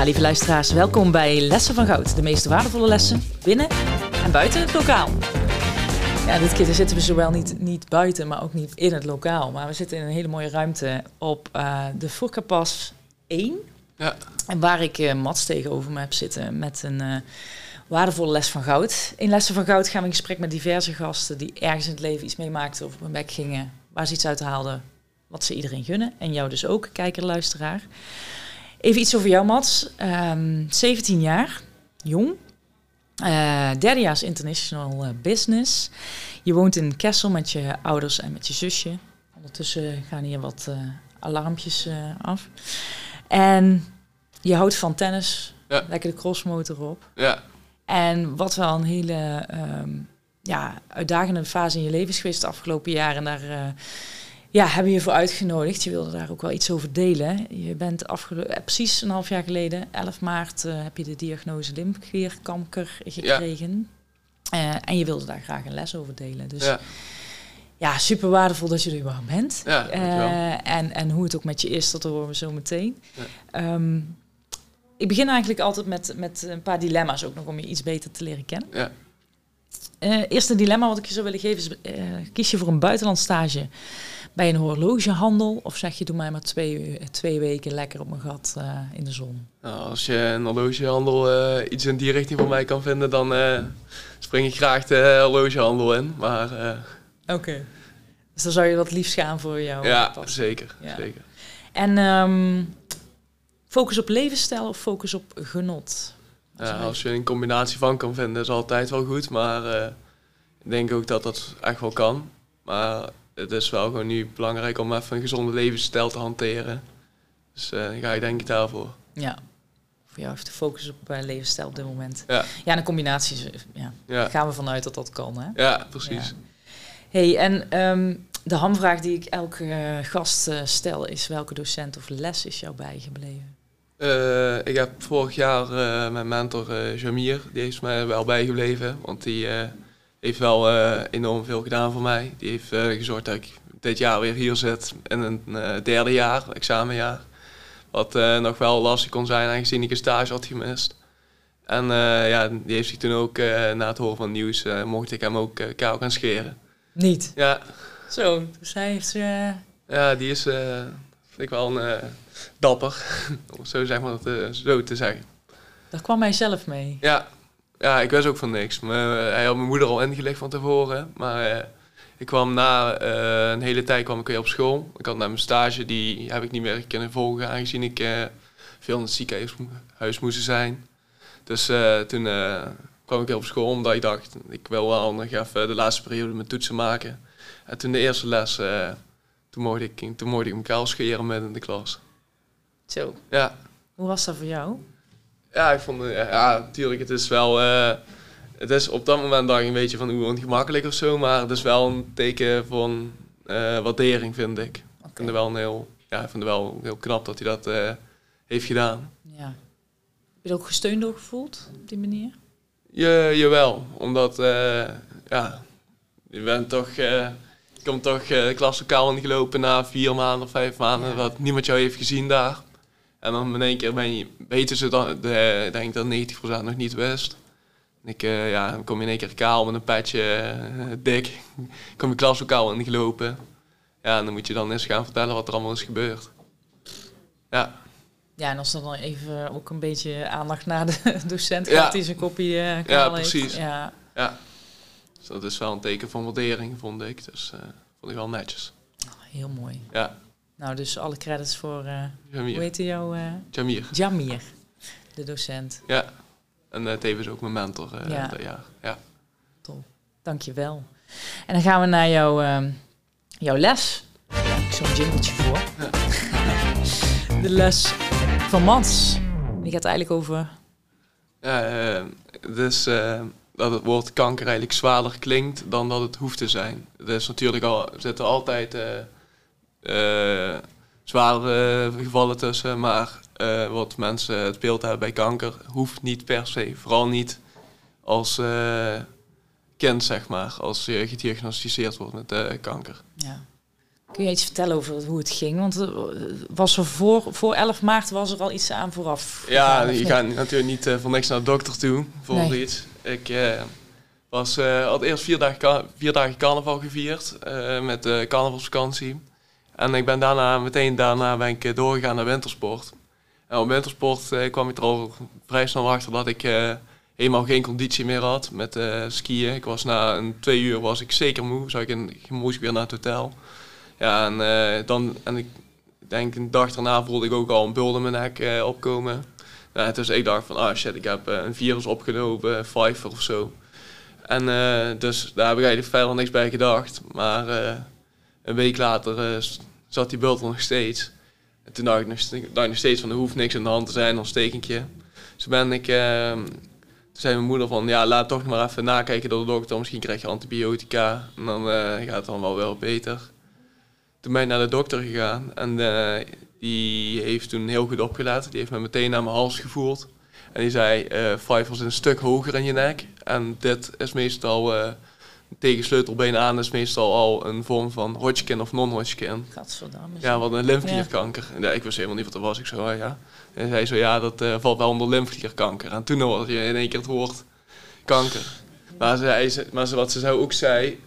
Ja, lieve luisteraars, welkom bij Lessen van Goud. De meest waardevolle lessen binnen en buiten het lokaal. Ja, dit keer zitten we zowel niet, niet buiten, maar ook niet in het lokaal. Maar we zitten in een hele mooie ruimte op uh, de Furkapas 1. Ja. En waar ik uh, Mats tegenover me heb zitten met een uh, waardevolle les van goud. In Lessen van Goud gaan we in gesprek met diverse gasten die ergens in het leven iets meemaakten of op hun bek gingen, waar ze iets uit haalden wat ze iedereen gunnen. En jou dus ook, kijker, luisteraar. Even iets over jou, Mats. Um, 17 jaar, jong. Uh, derdejaars international uh, business. Je woont in Kessel met je ouders en met je zusje. Ondertussen gaan hier wat uh, alarmpjes af. En je houdt van tennis. Ja. Lekker de crossmotor op. Ja. En wat wel een hele um, ja, uitdagende fase in je leven is geweest de afgelopen jaren. En daar ja, hebben je voor uitgenodigd. Je wilde daar ook wel iets over delen. Je bent afgelopen, precies een half jaar geleden, 11 maart, uh, heb je de diagnose lymfeklierkanker gekregen. Ja. Uh, en je wilde daar graag een les over delen. Dus ja, ja super waardevol dat je er überhaupt bent. Ja, en, en hoe het ook met je is, dat horen we zo meteen. Um, ik begin eigenlijk altijd met, met een paar dilemma's ook nog om je iets beter te leren kennen. Ja. Uh, eerste dilemma wat ik je zou willen geven is, uh, kies je voor een buitenlandstage bij een horlogehandel of zeg je doe mij maar twee, twee weken lekker op mijn gat uh, in de zon? Nou, als je een horlogehandel iets in die richting voor mij kan vinden, dan spring ik graag de horlogehandel in. Maar, Oké. Okay. Dus dan zou je wat liefst gaan voor jou? Ja, zeker, ja. zeker. En um, Focus op levensstijl of focus op genot? Als, ja, als je een combinatie van kan vinden, is altijd wel goed. Maar uh, ik denk ook dat dat echt wel kan. Maar het is wel gewoon nu belangrijk om even een gezonde levensstijl te hanteren. Dus uh, ga ik denk ik daarvoor. Ja, voor jou heeft de focus op uh, levensstijl op dit moment. Ja, ja een combinatie, ja. ja. gaan we vanuit dat dat kan. Hè? Ja, precies. Ja. hey, en um, de hamvraag die ik elke uh, gast stel is: welke docent of les is jou bijgebleven? Uh, ik heb vorig jaar uh, mijn mentor uh, Jamir, die is mij wel bijgebleven. Want die heeft wel enorm veel gedaan voor mij. Die heeft gezorgd dat ik dit jaar weer hier zit in een derde jaar, examenjaar. Wat nog wel lastig kon zijn aangezien ik een stage had gemist. En ja, die heeft zich toen ook, na het horen van het nieuws, mocht ik hem ook kaal gaan scheren. Niet? Ja. Zo, dus hij heeft... Ja, die is, vind ik wel een dapper, om zo, zeg maar, te, zo te zeggen. Daar kwam hij zelf mee? Ja, ja ik wist ook van niks. Maar, uh, hij had mijn moeder al ingelegd van tevoren. Maar uh, ik kwam na uh, een hele tijd kwam ik weer op school. Ik had na mijn stage, die heb ik niet meer kunnen volgen, aangezien ik veel in het ziekenhuis moest zijn. Dus toen kwam ik weer op school, omdat ik dacht, ik wil wel nog even de laatste periode mijn toetsen maken. En toen de eerste les, toen mocht ik, toen mocht ik elkaar scheren met in de klas. Zo. Ja. Hoe was dat voor jou? Ja, ik vond ja, natuurlijk, het is wel. Uh, het is op dat moment dacht ik een beetje van hoe ongemakkelijk of zo, maar het is wel een teken van uh, waardering, vind ik. Okay. Ik vind het wel een heel, ja, ik vind het wel heel knap dat hij dat uh, heeft gedaan. Ja. Heb je er ook gesteund door gevoeld op die manier? Je, jawel, omdat ja, je bent toch. je komt toch klaslokaal ingelopen na vier maanden of vijf maanden, ja. wat niemand jou heeft gezien daar. En dan in één keer ben je, weten ze dan, de, denk dat 90% nog niet wist. En ik, uh, ja, dan kom je in één keer kaal met een petje, uh, dik. kom je klaslokaal ingelopen. Ja, en dan moet je dan eens gaan vertellen wat er allemaal is gebeurd. Ja. Ja, en als er dan even ook een beetje aandacht naar de docent gaat ja. die zijn kopie uh, Ja, precies. Ja. ja. Dus dat is wel een teken van waardering, vond ik. Dus vond ik wel netjes. Oh, heel mooi. Ja. Nou, dus alle credits voor, uh, Jamir. hoe heet jou? Uh, Jamir. Jamir, de docent. Ja, en uh, tevens ook mijn mentor ja. dat jaar. Ja. Top, dankjewel. En dan gaan we naar jouw, uh, jouw les. Daar heb ik zo'n jingletje voor. Ja. de les van Mans. Die gaat eigenlijk over... Ja, dus dat het woord kanker eigenlijk zwaarder klinkt dan dat het hoeft te zijn. Is natuurlijk al, zitten altijd uh, zware gevallen tussen. Maar uh, wat mensen het beeld hebben bij kanker hoeft niet per se. Vooral niet als uh, kind, zeg maar. Als je gediagnosticeerd wordt met kanker. Ja. Kun je iets vertellen over hoe het ging? Want uh, was er voor, voor 11 maart was er al iets aan vooraf? Ja, je gaat natuurlijk niet uh, voor niks naar de dokter toe voor nee. iets. Ik uh, was, had eerst vier dagen, vier dagen carnaval gevierd met de carnavalsvakantie. En ik ben daarna, meteen daarna ben ik doorgegaan naar wintersport. En op wintersport kwam ik er al vrij snel achter dat ik helemaal geen conditie meer had met skiën. Ik was na een twee uur was ik zeker moe, zou ik in, moest ik weer naar het hotel. Ja, en, dan, en ik denk een dag daarna voelde ik ook al een bul in mijn nek opkomen. Ja, dus ik dacht van, ah shit, ik heb een virus opgenomen, Pfeiffer of zo. En dus daar heb ik eigenlijk verder niks bij gedacht. Maar een week later zat die bult nog steeds. En toen dacht ik, nog, steeds van, er hoeft niks aan de hand te zijn, ontstekentje. Dus ben ik toen zei mijn moeder van, ja, laat toch maar even nakijken door de dokter. Misschien krijg je antibiotica en dan gaat het dan wel wel beter toen ben ik naar de dokter gegaan en uh, die heeft toen heel goed opgelaten. Die heeft me meteen naar mijn hals gevoeld. En die zei, uh, Five was een stuk hoger in je nek. En dit is meestal, tegen sleutelbeen aan, is meestal al een vorm van Hodgkin of non-Hodgkin. Gadverdamme. Ja, wat een lymfeklierkanker. Ja. ik wist helemaal niet wat er was. Ik zo, oh, ja. En hij zei zo, ja, dat uh, valt wel onder lymfeklierkanker. En toen hoorde je in één keer het woord kanker. Maar, ze, maar wat ze zou ook zei,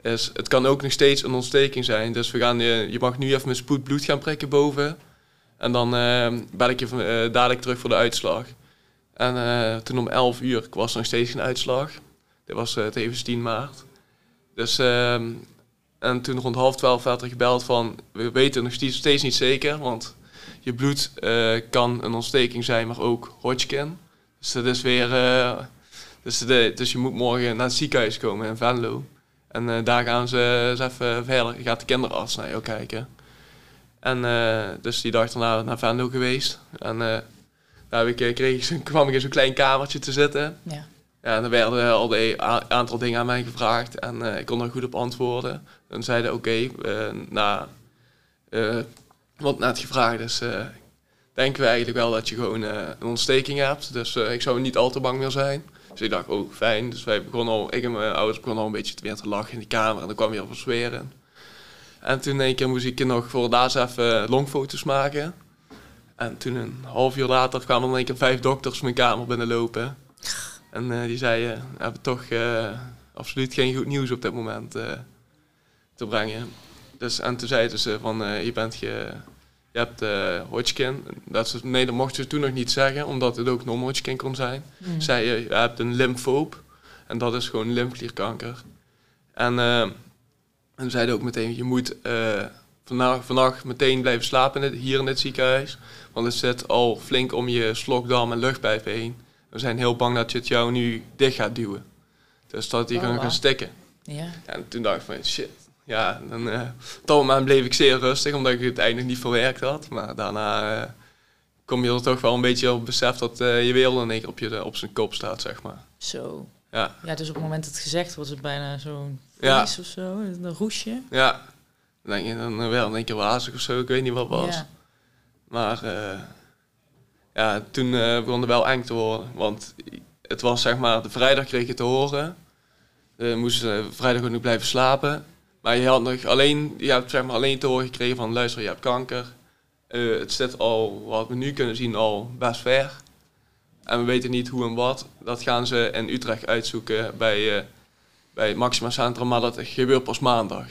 is, het kan ook nog steeds een ontsteking zijn. Dus we gaan, je, je mag nu even met spoed bloed gaan prikken boven. En dan uh, bel ik je dadelijk terug voor de uitslag. En toen om 11 uur was er nog steeds geen uitslag. Dit was uh, tevens 10 maart. Dus, ehm, en toen rond half 12 werd er gebeld van... We weten nog steeds, niet zeker, want je bloed kan een ontsteking zijn, maar ook Hodgkin. Dus dat is weer... dus, de, dus je moet morgen naar het ziekenhuis komen in Venlo. En daar gaan ze eens even verder, gaat de kinderarts naar jou kijken. En dus die dag daarna naar Venlo geweest. En daar heb ik, kreeg, kwam ik in zo'n klein kamertje te zitten. Ja. Ja, en er werden al een aantal dingen aan mij gevraagd en ik kon er goed op antwoorden. En zeiden oké, okay, na, wat net gevraagd is, denken we eigenlijk wel dat je gewoon een ontsteking hebt. Dus ik zou niet al te bang meer zijn. Dus ik dacht, oh fijn. Dus wij begonnen al, ik en mijn ouders begonnen al een beetje weer te lachen in die kamer. En dan kwam weer op zweren. En toen een keer moest ik nog voor daar even longfoto's maken. En toen een half uur later kwamen er een keer vijf dokters mijn kamer binnenlopen. En uh, die zeiden, we hebben toch uh, absoluut geen goed nieuws op dit moment te brengen. Dus, en toen zeiden ze van, je bent ge je hebt uh, Hodgkin. Dat ze, nee, dat mochten ze toen nog niet zeggen, omdat het ook non-Hodgkin kon zijn. Mm. Zei je, je hebt een lymfoop. En dat is gewoon lymfklierkanker. En, uh, en zeiden ook meteen, je moet uh, vannacht meteen blijven slapen in hier in dit ziekenhuis. Want het zit al flink om je slokdarm en luchtpijp heen. We zijn heel bang dat je het jou nu dicht gaat duwen. Dus dat die oh, gewoon gaan stikken. Ja. En toen dacht ik van, shit, ja, dan, uh, op dat moment bleef ik zeer rustig, omdat ik het eigenlijk niet verwerkt had. Maar daarna uh, kom je er toch wel een beetje op besef dat uh, je wereld in één keer op, je, op zijn kop staat, zeg maar. Zo. Ja. ja, dus op het moment dat het gezegd wordt, is het bijna zo'n ja. of zo, een roesje. Ja, dan denk je dan wel in één keer wazig of zo, ik weet niet wat was. Ja. Maar ja, toen begon het wel eng te worden, want het was zeg maar, de vrijdag kreeg je te horen. We moesten vrijdag ook nog blijven slapen. Maar je had nog alleen, je hebt zeg maar alleen te horen gekregen van luister, je hebt kanker. Uh, het zit al, wat we nu kunnen zien, al best ver. En we weten niet hoe en wat. Dat gaan ze in Utrecht uitzoeken bij, uh, bij Maxima Centrum, maar dat gebeurt pas maandag.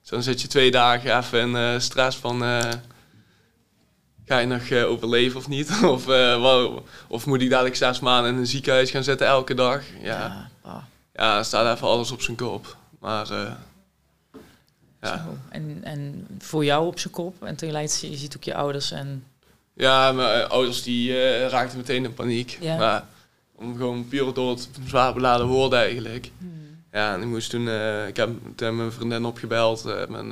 Dus dan zit je twee dagen even in uh, stress van, ga je nog overleven of niet? of, of moet ik dadelijk zes maanden in een ziekenhuis gaan zitten elke dag? Ja, ja, ja staat even alles op zijn kop. Maar ja. En, en voor jou op zijn kop. En tegelijkertijd je ziet ook je ouders en... Ja, mijn eh, ouders die raakten meteen in paniek. Ja. Maar om gewoon puur door het zwaar beladen woorden eigenlijk. Hmm. Ja, en ik moest toen... Ik heb toen mijn vriendin opgebeld. mijn,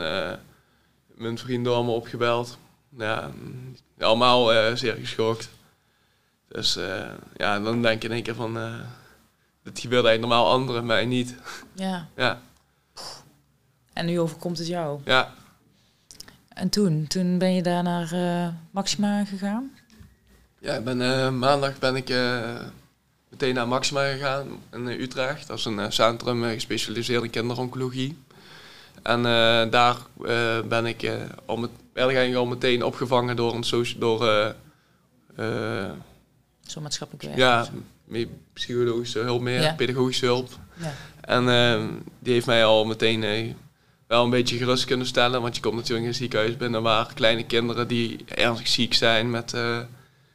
mijn vrienden allemaal opgebeld. Ja, allemaal zeer geschokt. Dus ja, dan denk je in één keer van... dit gebeurt eigenlijk normaal anderen, mij niet. Ja. ja. En nu overkomt het jou. Ja. En toen? Toen ben je daar naar uh, Maxima gegaan? Ja, ik ben, uh, maandag ben ik uh, meteen naar Maxima gegaan in Utrecht. Dat is een centrum gespecialiseerd in kinderoncologie. En eh, daar eh, ben ik eh, al, met, eigenlijk al meteen opgevangen door een soci- door eh, eh, Zo maatschappelijk werk. ja, meer psychologische hulp meer, Ja. pedagogische hulp. ja. En eh, die heeft mij al meteen eh, wel een beetje gerust kunnen stellen. Want je komt natuurlijk in een ziekenhuis binnen waar kleine kinderen die ernstig ziek zijn met eh,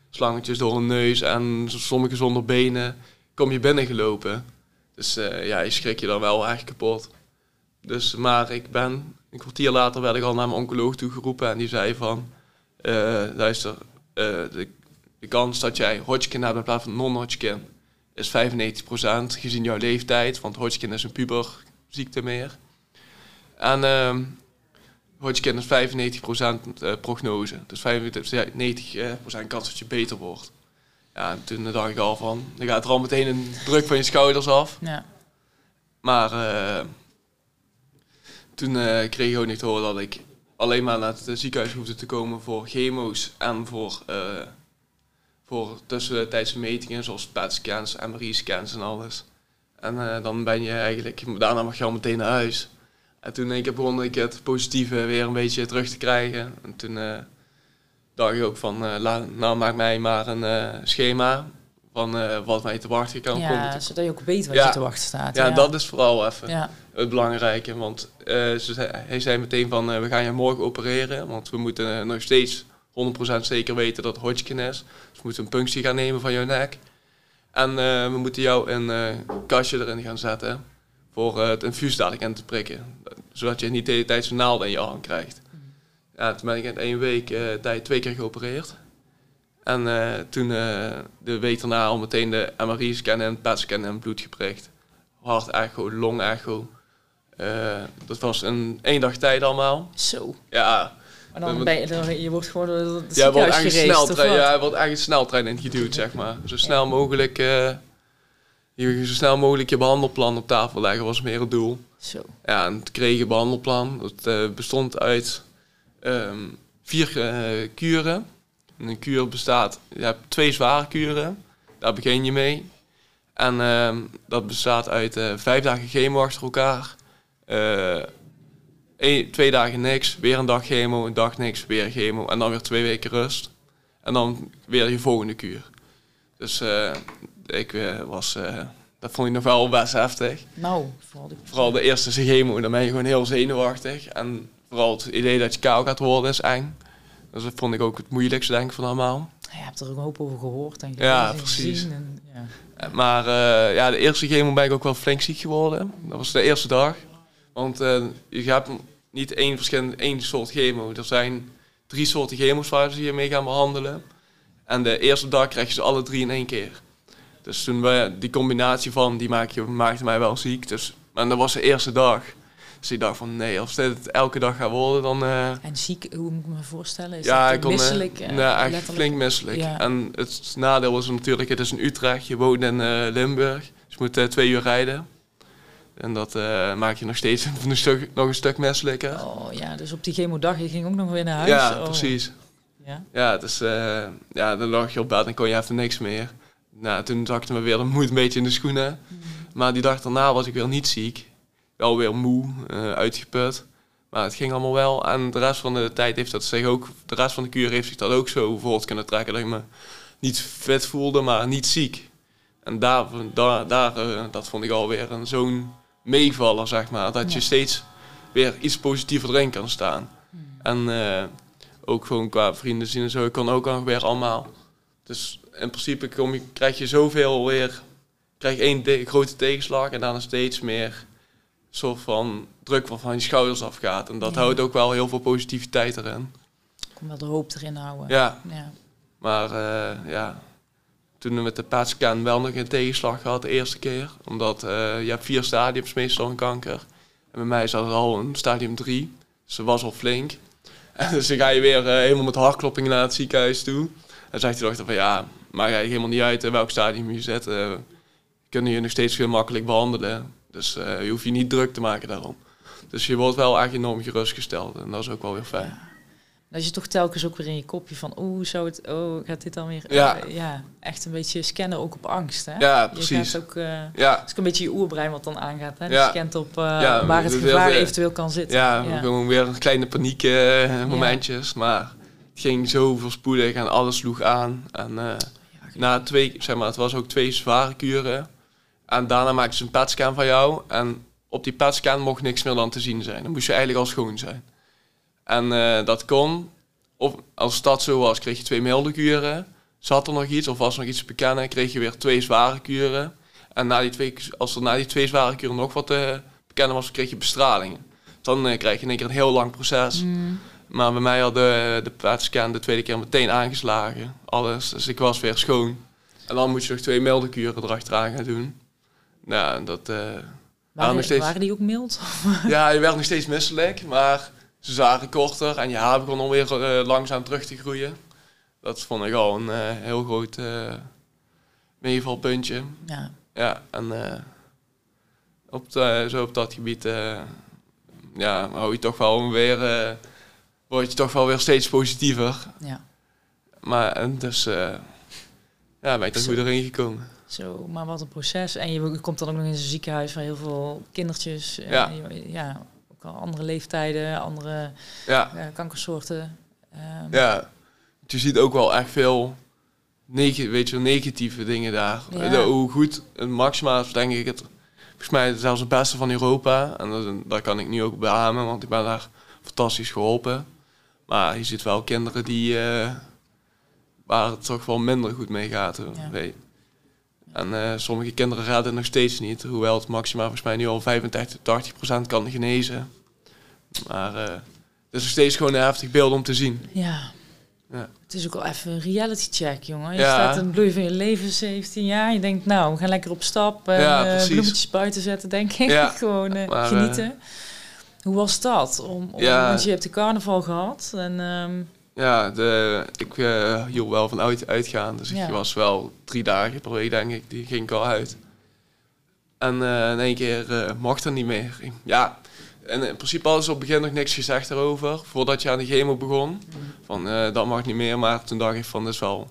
slangetjes door hun neus en sommigen zonder benen, kom je binnengelopen. Dus eh, ja, je schrik je dan wel echt kapot. Dus, maar ik ben, een kwartier later werd ik al naar mijn oncoloog toegeroepen en die zei van, eh, luister, eh, de, de kans dat jij Hodgkin hebt in plaats van non-Hodgkin is 95% gezien jouw leeftijd, want Hodgkin is een puberziekte meer. En ehm Hodgkin is 95% eh, prognose, dus 95% kans dat je beter wordt. Ja, en toen dacht ik al van, dan gaat er al meteen een druk van je schouders af. Ja. Maar toen eh, kreeg ik ook niet te horen dat ik alleen maar naar het ziekenhuis hoefde te komen voor chemo's en voor, eh voor tussentijdse metingen zoals PET-scans, MRI-scans en alles. En eh, dan ben je eigenlijk, daarna mag je al meteen naar huis. En toen ik begon ik het positieve weer een beetje terug te krijgen. En toen dacht ik ook van, nou maak mij maar een schema van eh, wat mij te wachten kan komen. ja, zodat je ook weet wat Ja. je te wachten staat. Ja, dat is vooral even het belangrijke. Want eh, ze zei, hij zei meteen van, eh, we gaan je morgen opereren. Want we moeten nog steeds 100% zeker weten dat het Hodgkin is. Dus we moeten een punctie gaan nemen van jouw nek. En we moeten jou een kastje erin gaan zetten voor het infuus dadelijk in te prikken. Zodat je niet de hele tijd zo'n naald in je arm krijgt. Ja, toen ben ik in één week tijd twee keer geopereerd. En eh, toen eh, de week daarna al meteen de MRI-scan en PET-scan en bloed geprikt. Hart-echo, long-echo. Eh, dat was in één dag tijd allemaal. zo. Ja, Maar dan ben je, dan, je wordt gewoon het ja, wordt eigenlijk sneltrein, ja, wordt eigenlijk sneltrein ingeduwd, zeg maar. Zo snel mogelijk, je, zo snel mogelijk je behandelplan op tafel leggen was meer het doel. Zo. Ja, en het kreeg een behandelplan. Dat bestond uit ehm, vier kuren. En een kuur bestaat, je hebt twee zware kuren. Daar begin je mee. En ehm, dat bestaat uit eh, vijf dagen chemo achter elkaar. Eh, één- twee dagen niks, weer een dag chemo, een dag niks, weer chemo. En dan weer twee weken rust. En dan weer je volgende kuur. Dus eh, ik was, dat vond ik nog wel best heftig. Nou, vooral de... Vooral de eerste chemo, dan ben je gewoon heel zenuwachtig. En vooral het idee dat je kaal gaat worden is eng. Dat vond ik ook het moeilijkste denk ik van allemaal. Je hebt er ook een hoop over gehoord en Ja, precies. gezien En, ja. Eh, Maar eh, ja, de eerste chemo ben ik ook wel flink ziek geworden. Dat was de eerste dag. Want eh, je hebt niet één, verschillende, één soort chemo. Er zijn drie soorten chemo's waar ze je mee gaan behandelen. En de eerste dag krijg je ze alle drie in één keer. Dus toen we, die combinatie van, die maak je, maakte mij wel ziek. Dus, en dat was de eerste dag. Dus ik dacht van, nee, als dit elke dag gaat worden, dan... eh, En ziek, hoe moet ik me voorstellen? Is ja, ik kon eh, misselijk? nee, eigenlijk flink misselijk. Ja. En het nadeel is natuurlijk, het is in Utrecht, je woont in eh, Limburg. Dus je moet twee uur rijden. En dat maakt je nog steeds een stuk, nog een stuk misselijker. Oh ja, dus op die chemodag, je ging ook nog weer naar huis? ja, Oh. precies. Ja. Ja, dus ja, dan lag je op bed en kon je even niks meer. Nou, toen zakte me weer de moed een beetje in de schoenen. Mm. Maar die dag daarna was ik weer niet ziek. Wel weer moe, eh, uitgeput. Maar het ging allemaal wel. En de rest van de tijd heeft dat zich ook... De rest van de kuur heeft zich dat ook zo voort kunnen trekken. Dat ik me niet fit voelde, maar niet ziek. En daar, daar, daar eh, dat vond ik alweer een zo'n meevaller, zeg maar. Dat je Ja. steeds weer iets positiever erin kan staan. En eh, ook gewoon qua vrienden zien en zo, ik kan ook weer allemaal. Dus in principe kom je, krijg je zoveel weer, krijg je één grote tegenslag en daarna steeds meer soort van druk van je schouders afgaat. En dat Ja. houdt ook wel heel veel positiviteit erin. Kom wel de hoop erin houden. Ja, Ja. maar eh, ja, toen we met de PET-scan wel nog een tegenslag gehad de eerste keer. Omdat eh, je hebt vier stadiums meestal een kanker. En bij mij zat het al in stadium 3. Dus dat was al flink. En dus dan ga je weer eh, helemaal met hartkloppingen naar het ziekenhuis toe. En zegt de dokter van ja, maakt eigenlijk helemaal niet uit in welk stadium je zit. kunnen je nog steeds veel makkelijk behandelen. Dus eh, je hoeft je niet druk te maken daarom. Dus je wordt wel echt enorm gerustgesteld. En dat is ook wel weer fijn. Ja. Dat je toch telkens ook weer in je kopje van, oeh, zo het, oh, gaat dit dan weer? Ja. Eh, ja, echt een beetje scannen ook op angst, hè? Ja, Je precies. gaat ook, eh, Ja, het is een beetje je oerbrein wat dan aangaat, hè? Ja. Je scant op Ja, waar het gevaar eventueel kan zitten. ja, ja. gewoon weer kleine paniek momentjes. Maar het ging zo voorspoedig en alles sloeg aan. En na twee, zeg maar, het was ook twee zware kuren. En daarna maakten ze een petscan van jou. En op die petscan mocht niks meer dan te zien zijn. Dan moest je eigenlijk al schoon zijn. En eh, dat kon. Of als dat zo was, kreeg je twee milde kuren. Zat er nog iets of was er nog iets te bekennen, kreeg je weer twee zware kuren. En na die twee, als er na die twee zware kuren nog wat te bekennen was, kreeg je bestralingen. Dan eh, krijg je in één keer een heel lang proces. Mm, Maar bij mij had de, de PET-scan de tweede keer meteen aangeslagen. Alles. Dus ik was weer schoon. En dan moet je nog twee milde kuren erachteraan gaan doen. Nou, dat... eh, waren, nog steeds- waren die ook mild? ja, je werd nog steeds misselijk, maar ze zagen korter en je haar begon alweer eh, langzaam terug te groeien. Dat vond ik al een eh, heel groot eh meevalpuntje. ja. Ja, en eh, op de- zo op dat gebied eh, ja, hou je toch wel weer, eh, word je toch wel weer steeds positiever. ja. Maar en dus eh, ja, ben ik er goed doorheen gekomen. Zo, maar wat een proces. En je, je komt dan ook nog in een ziekenhuis van heel veel kindertjes. eh, Ja. ja, ook al andere leeftijden, andere Ja, eh, kankersoorten. Ehm, ja. Je ziet ook wel echt veel neg weet je, negatieve dingen daar. Ja. De- hoe goed, het Maxima is denk ik het, volgens mij zelfs het beste van Europa. En dat, dat kan ik nu ook beamen, want ik ben daar fantastisch geholpen. Maar je ziet wel kinderen die, eh, waar het toch wel minder goed mee gaat. Ja. weet. En eh, sommige kinderen raden het nog steeds niet, hoewel het Maxima volgens mij nu al 85, 80 procent kan genezen. Maar eh, het is nog steeds gewoon een heftig beeld om te zien. Ja. Ja. Het is ook wel even een reality check, jongen. Je Ja. staat in het bloei van je leven, 17 jaar. Je denkt, nou, we gaan lekker op stap. En Ja, eh, bloemetjes buiten zetten, denk ik. Ja, Gewoon maar, genieten. Hoe was dat? Om, om. Want je hebt de carnaval gehad. En ehm, Ja, de, ik hield wel van uit, uitgaan. Dus Ja. ik was wel drie dagen per week, denk ik. Die ging ik al uit. En eh, in één keer eh, mocht er niet meer. Ja, en in principe hadden ze op het begin nog niks gezegd daarover. Voordat je aan de chemo begon. Van, dat mag niet meer. Maar toen dacht ik van, dat is wel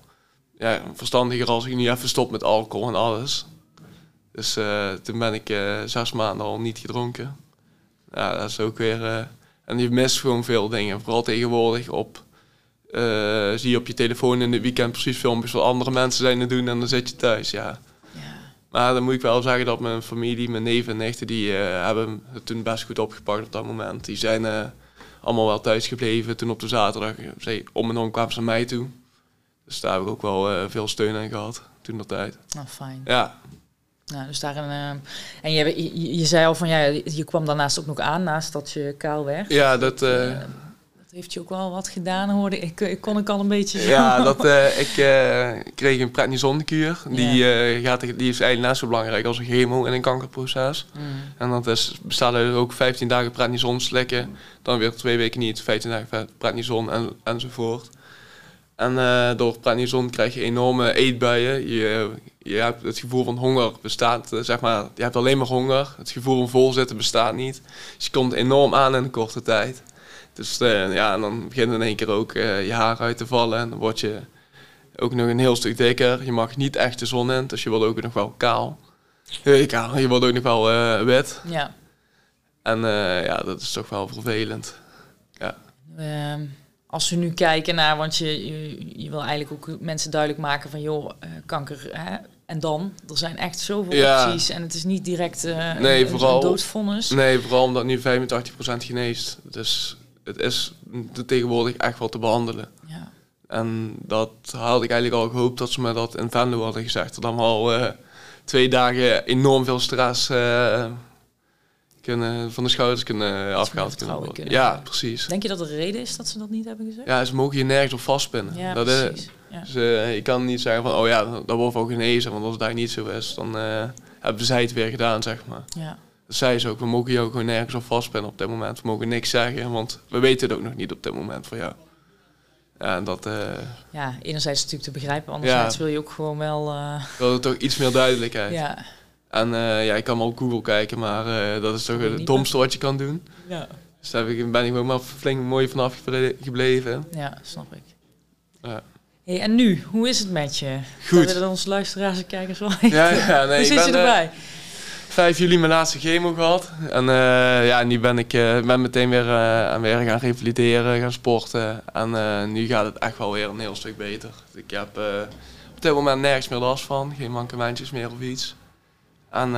ja, verstandiger als ik nu even stop met alcohol en alles. Dus toen ben ik zes maanden al niet gedronken. Ja, dat is ook weer... en je mist gewoon veel dingen. Vooral tegenwoordig op... eh, zie je op je telefoon in het weekend precies filmpjes wat andere mensen zijn te doen en dan zit je thuis, ja. ja. Maar dan moet ik wel zeggen dat mijn familie, mijn neven en nichten, die eh, hebben het toen best goed opgepakt op dat moment. Die zijn eh, allemaal wel thuis gebleven. Toen op de zaterdag, zei, om en om kwamen ze naar mij toe. Dus daar heb ik ook wel veel steun aan gehad toen dat tijd. Nou, fijn. Ja, Nou, dus daarin, ehm, en je, je, je zei al van, ja, je kwam daarnaast ook nog aan, naast dat je kaal werd. ja dat... dat heeft je ook wel wat gedaan, hoorde ik. Ik kon ik al een beetje... zo- Ja, dat, eh, ik eh, kreeg een prednisonkuur. Die, eh, gaat, die is eigenlijk net zo belangrijk als een chemo in een kankerproces. Mm. En dat is, bestaat uit ook 15 dagen prednison slikken. Dan weer twee weken niet, 15 dagen prednison en, enzovoort. En door prednison krijg je enorme eetbuien. Je, je hebt het gevoel van honger bestaat, zeg maar, je hebt alleen maar honger. Het gevoel van volzitten bestaat niet. Dus je komt enorm aan in een korte tijd. Dus eh, ja, en dan begint in één keer ook eh, je haar uit te vallen. En dan word je ook nog een heel stuk dikker. Je mag niet echt de zon in, dus je wordt ook nog wel kaal. Kaal, je wordt ook nog wel eh, wit. Ja. En ja, dat is toch wel vervelend. Ehm, als we nu kijken naar, want je, je, je wil eigenlijk ook mensen duidelijk maken van, joh, kanker, hè, en dan? Er zijn echt zoveel Ja. opties en het is niet direct Nee, een, vooral- een doodvonnis. Nee, vooral omdat nu 85% geneest. Dus het is tegenwoordig echt wel te behandelen. Ja. En dat had ik eigenlijk al gehoopt dat ze me dat in Venlo hadden gezegd. Dat dan al eh, twee dagen enorm veel stress eh, kunnen, van de schouders kunnen afgehaald kunnen ja, hebben. precies. Denk je dat er reden is dat ze dat niet hebben gezegd? Ja, ze mogen je nergens op vastpinnen. Ja, dat is, precies. Ja. Dus, eh, je kan niet zeggen van, oh ja, dat wordt wel genezen. Want als het daar niet zo is, dan eh, hebben zij het weer gedaan, zeg maar. Ja. Zei ze ook, we mogen jou gewoon nergens op vastpinnen op dit moment. We mogen niks zeggen, want we weten het ook nog niet op dit moment voor jou. Ja, en dat eh ja, enerzijds natuurlijk te begrijpen, anderzijds Ja. wil je ook gewoon wel... eh, wilde toch iets meer duidelijkheid. ja. En eh, ja, ik kan wel op Google kijken, maar dat is toch het domste wat je kan doen. Ja. Dus daar ben ik gewoon maar flink mooi vanaf geble- gebleven. Ja, snap ik. Ja. Hey, en nu, hoe is het met je? Goed. Dat willen onze luisteraars en kijkers wel Ja, ja, nee, Hoe ik zit ben, je erbij? 5 juli mijn laatste chemo gehad. En eh, ja, nu ben ik eh, ben meteen weer eh, aan weer gaan revalideren, gaan sporten. En nu gaat het echt wel weer een heel stuk beter. Ik heb op dit moment nergens meer last van. Geen mankementjes meer of iets. En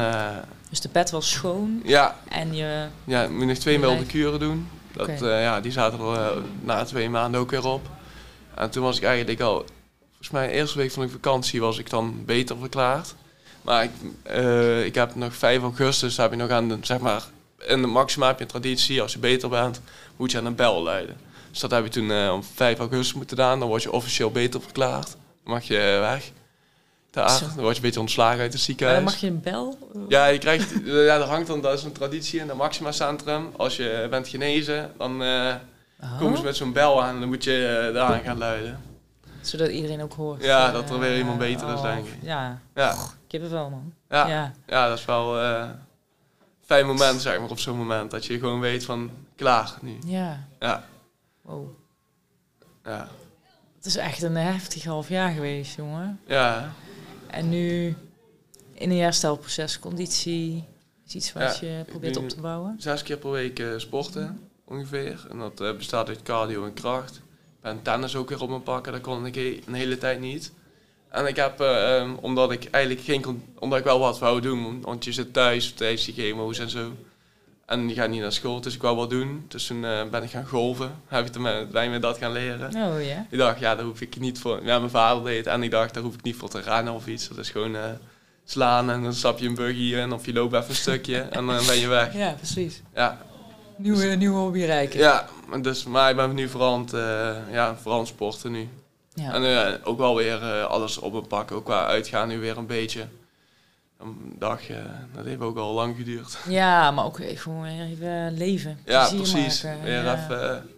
Dus de bed was schoon ja, en je... ja, ik moet nog twee milde kuren doen. Dat, ja, die zaten er na twee maanden ook weer op. En toen was ik eigenlijk al, volgens mij de eerste week van de vakantie was ik dan beter verklaard. Maar ik, eh, ik heb nog 5 augustus, heb je nog aan de, zeg maar, in de maxima heb je een traditie, als je beter bent, moet je aan een bel luiden. Dus dat heb je toen eh, om 5 augustus moeten gedaan, dan word je officieel beter verklaard. Dan mag je eh, weg. Daar, dan word je een beetje ontslagen uit het ziekenhuis. dan mag je een bel? Ja, je krijgt, ja, er hangt dan, dat is een traditie in het Maxima Centrum. Als je bent genezen, dan Oh, komen ze met zo'n bel aan en dan moet je uh, daaraan gaan luiden. Zodat iedereen ook hoort. Ja, eh, dat er weer iemand beter is, denk ik. Ja, Ja, kippenvel man. ja, ja. ja. dat is wel eh, een fijn moment, zeg maar, op zo'n moment. Dat je gewoon weet van, klaar nu. Ja. Ja, Wow. ja, Het is echt een heftig half jaar geweest, jongen. ja. En nu in een herstelproces, conditie, is iets wat Ja, je probeert op te bouwen. Zes keer per week eh, sporten, ongeveer. En dat eh, bestaat uit cardio en kracht. Ben tennis ook weer op mijn pakken, dat kon ik een hele tijd niet. En ik heb, eh, ehm, omdat ik eigenlijk geen, omdat ik wel wat wou doen, want je zit thuis tijdens die chemo's en zo. En je gaat niet naar school, dus ik wou wat doen. Dus toen eh, ben ik gaan golven, heb ik me, ben me dat gaan leren. Oh ja. Ik dacht, ja, daar hoef ik niet voor. Ja, mijn vader deed het en ik dacht, daar hoef ik niet voor te rennen of iets. Dat is gewoon eh, slaan en dan stap je een buggy in of je loopt even een stukje en dan ben je weg. Ja, precies. Ja, Nieuwe, nieuwe hobby rijken. ja, dus, maar ik ben nu vooral aan het, eh, ja, vooral aan het sporten nu. Ja. En eh, ook wel weer eh, alles op een pak, ook qua uitgaan nu weer een beetje. Een dag, eh, dat heeft ook al lang geduurd. Ja, maar ook even, weer even leven. Ja, precies. maken. Weer ja. even,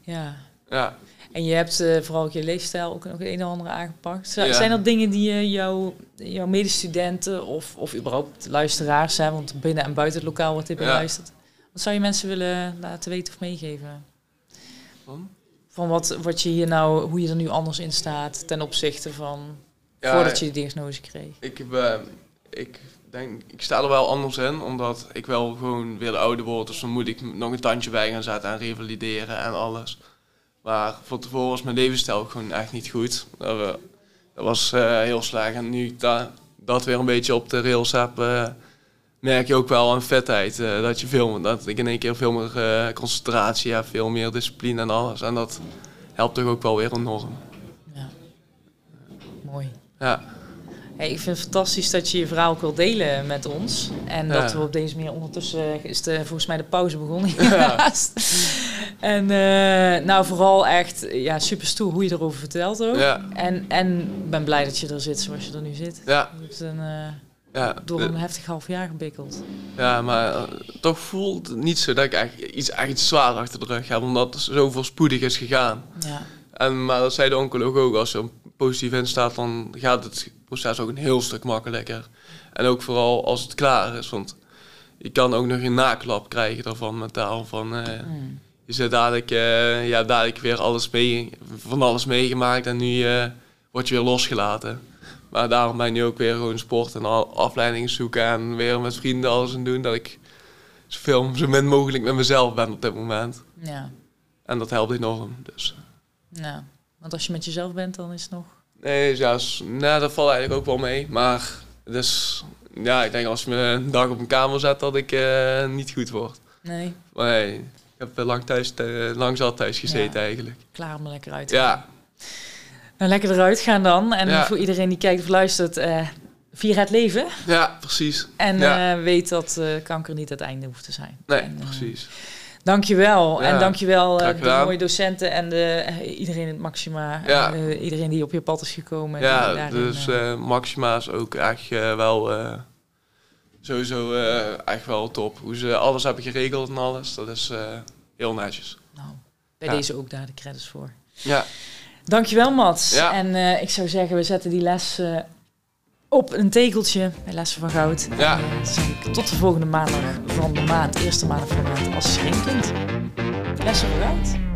ja. ja. En je hebt vooral ook je leefstijl ook nog een en ander aangepakt. Ja. Zijn er dingen die je jouw, jouw medestudenten of, of überhaupt luisteraars, hè, want binnen en buiten het lokaal wordt dit Ja. beluisterd. Wat zou je mensen willen laten weten of meegeven? Van? Van wat, wat je hier nou, hoe je er nu anders in staat ten opzichte van Ja, voordat je de diagnose kreeg. Ik, heb, eh, ik denk, ik sta er wel anders in, omdat ik wel gewoon weer de oude word. Dus dan moet ik nog een tandje bij gaan zetten en revalideren en alles. Maar van tevoren was mijn levensstijl gewoon echt niet goed. Dat, dat was eh, heel slecht. En nu ik da- dat weer een beetje op de rails heb, eh, merk je ook wel aan vetheid. eh, dat, je veel, dat ik in één keer veel meer eh, concentratie heb, veel meer discipline en alles. En dat helpt toch ook wel weer enorm. Ja. Mooi. Ja, Hey, ik vind het fantastisch dat je je verhaal ook wil delen met ons. En Ja. dat we op deze manier ondertussen is de, volgens mij de pauze begonnen Ja. En eh, nou vooral echt ja, super stoer hoe je erover vertelt ook. ja, En, en ik ben blij dat je er zit zoals je er nu zit. ja. Je hebt een, eh, ja. door een heftig half jaar gebikkeld. Ja, maar eh, toch voelt het niet zo dat ik echt iets, echt iets zwaar achter de rug heb, omdat het zoveel spoedig is gegaan. Ja, En, maar dat zei de oncoloog ook, als je er positief in staat, dan gaat het proces ook een heel stuk makkelijker. En ook vooral als het klaar is, want je kan ook nog een naklap krijgen daarvan mentaal. Van, eh, Hmm. je zit dadelijk, eh, ja, dadelijk weer alles mee, van alles meegemaakt en nu eh, word je weer losgelaten. Maar daarom ben ik nu ook weer gewoon sport en afleidingen zoeken en weer met vrienden alles aan doen. Dat ik zoveel, zo min mogelijk met mezelf ben op dit moment. ja. En dat helpt enorm. Dus. ja. Want als je met jezelf bent, dan is het nog... Nee, ja, nou, dat valt eigenlijk ook wel mee. Maar dus, ja, ik denk als je me een dag op een kamer zet, dat ik eh, niet goed word. Nee, Maar nee, ik heb lang, thuis, eh, lang zat thuis gezeten Ja. eigenlijk. klaar om er lekker uit te Ja, Nou, lekker eruit gaan dan. En Ja. voor iedereen die kijkt of luistert, eh vier het leven. ja, precies. En Ja. eh, weet dat eh, kanker niet het einde hoeft te zijn. Nee, En, precies. Dankjewel. Ja, En dankjewel uh, de mooie docenten en de, iedereen in het Maxima. Ja. En, iedereen die op je pad is gekomen. Ja, daarin, dus Maxima is ook echt wel sowieso echt wel top. Hoe ze alles hebben geregeld en alles, dat is heel netjes. nou, bij deze ook daar de credits voor. Ja, Dankjewel Mats. Ja. En eh, ik zou zeggen, we zetten die les eh, op een tegeltje bij Lessen van Goud. Ja. En, zeg ik tot de volgende maandag van de maand, eerste maandag van de maand als schenkkind. Lessen van Goud.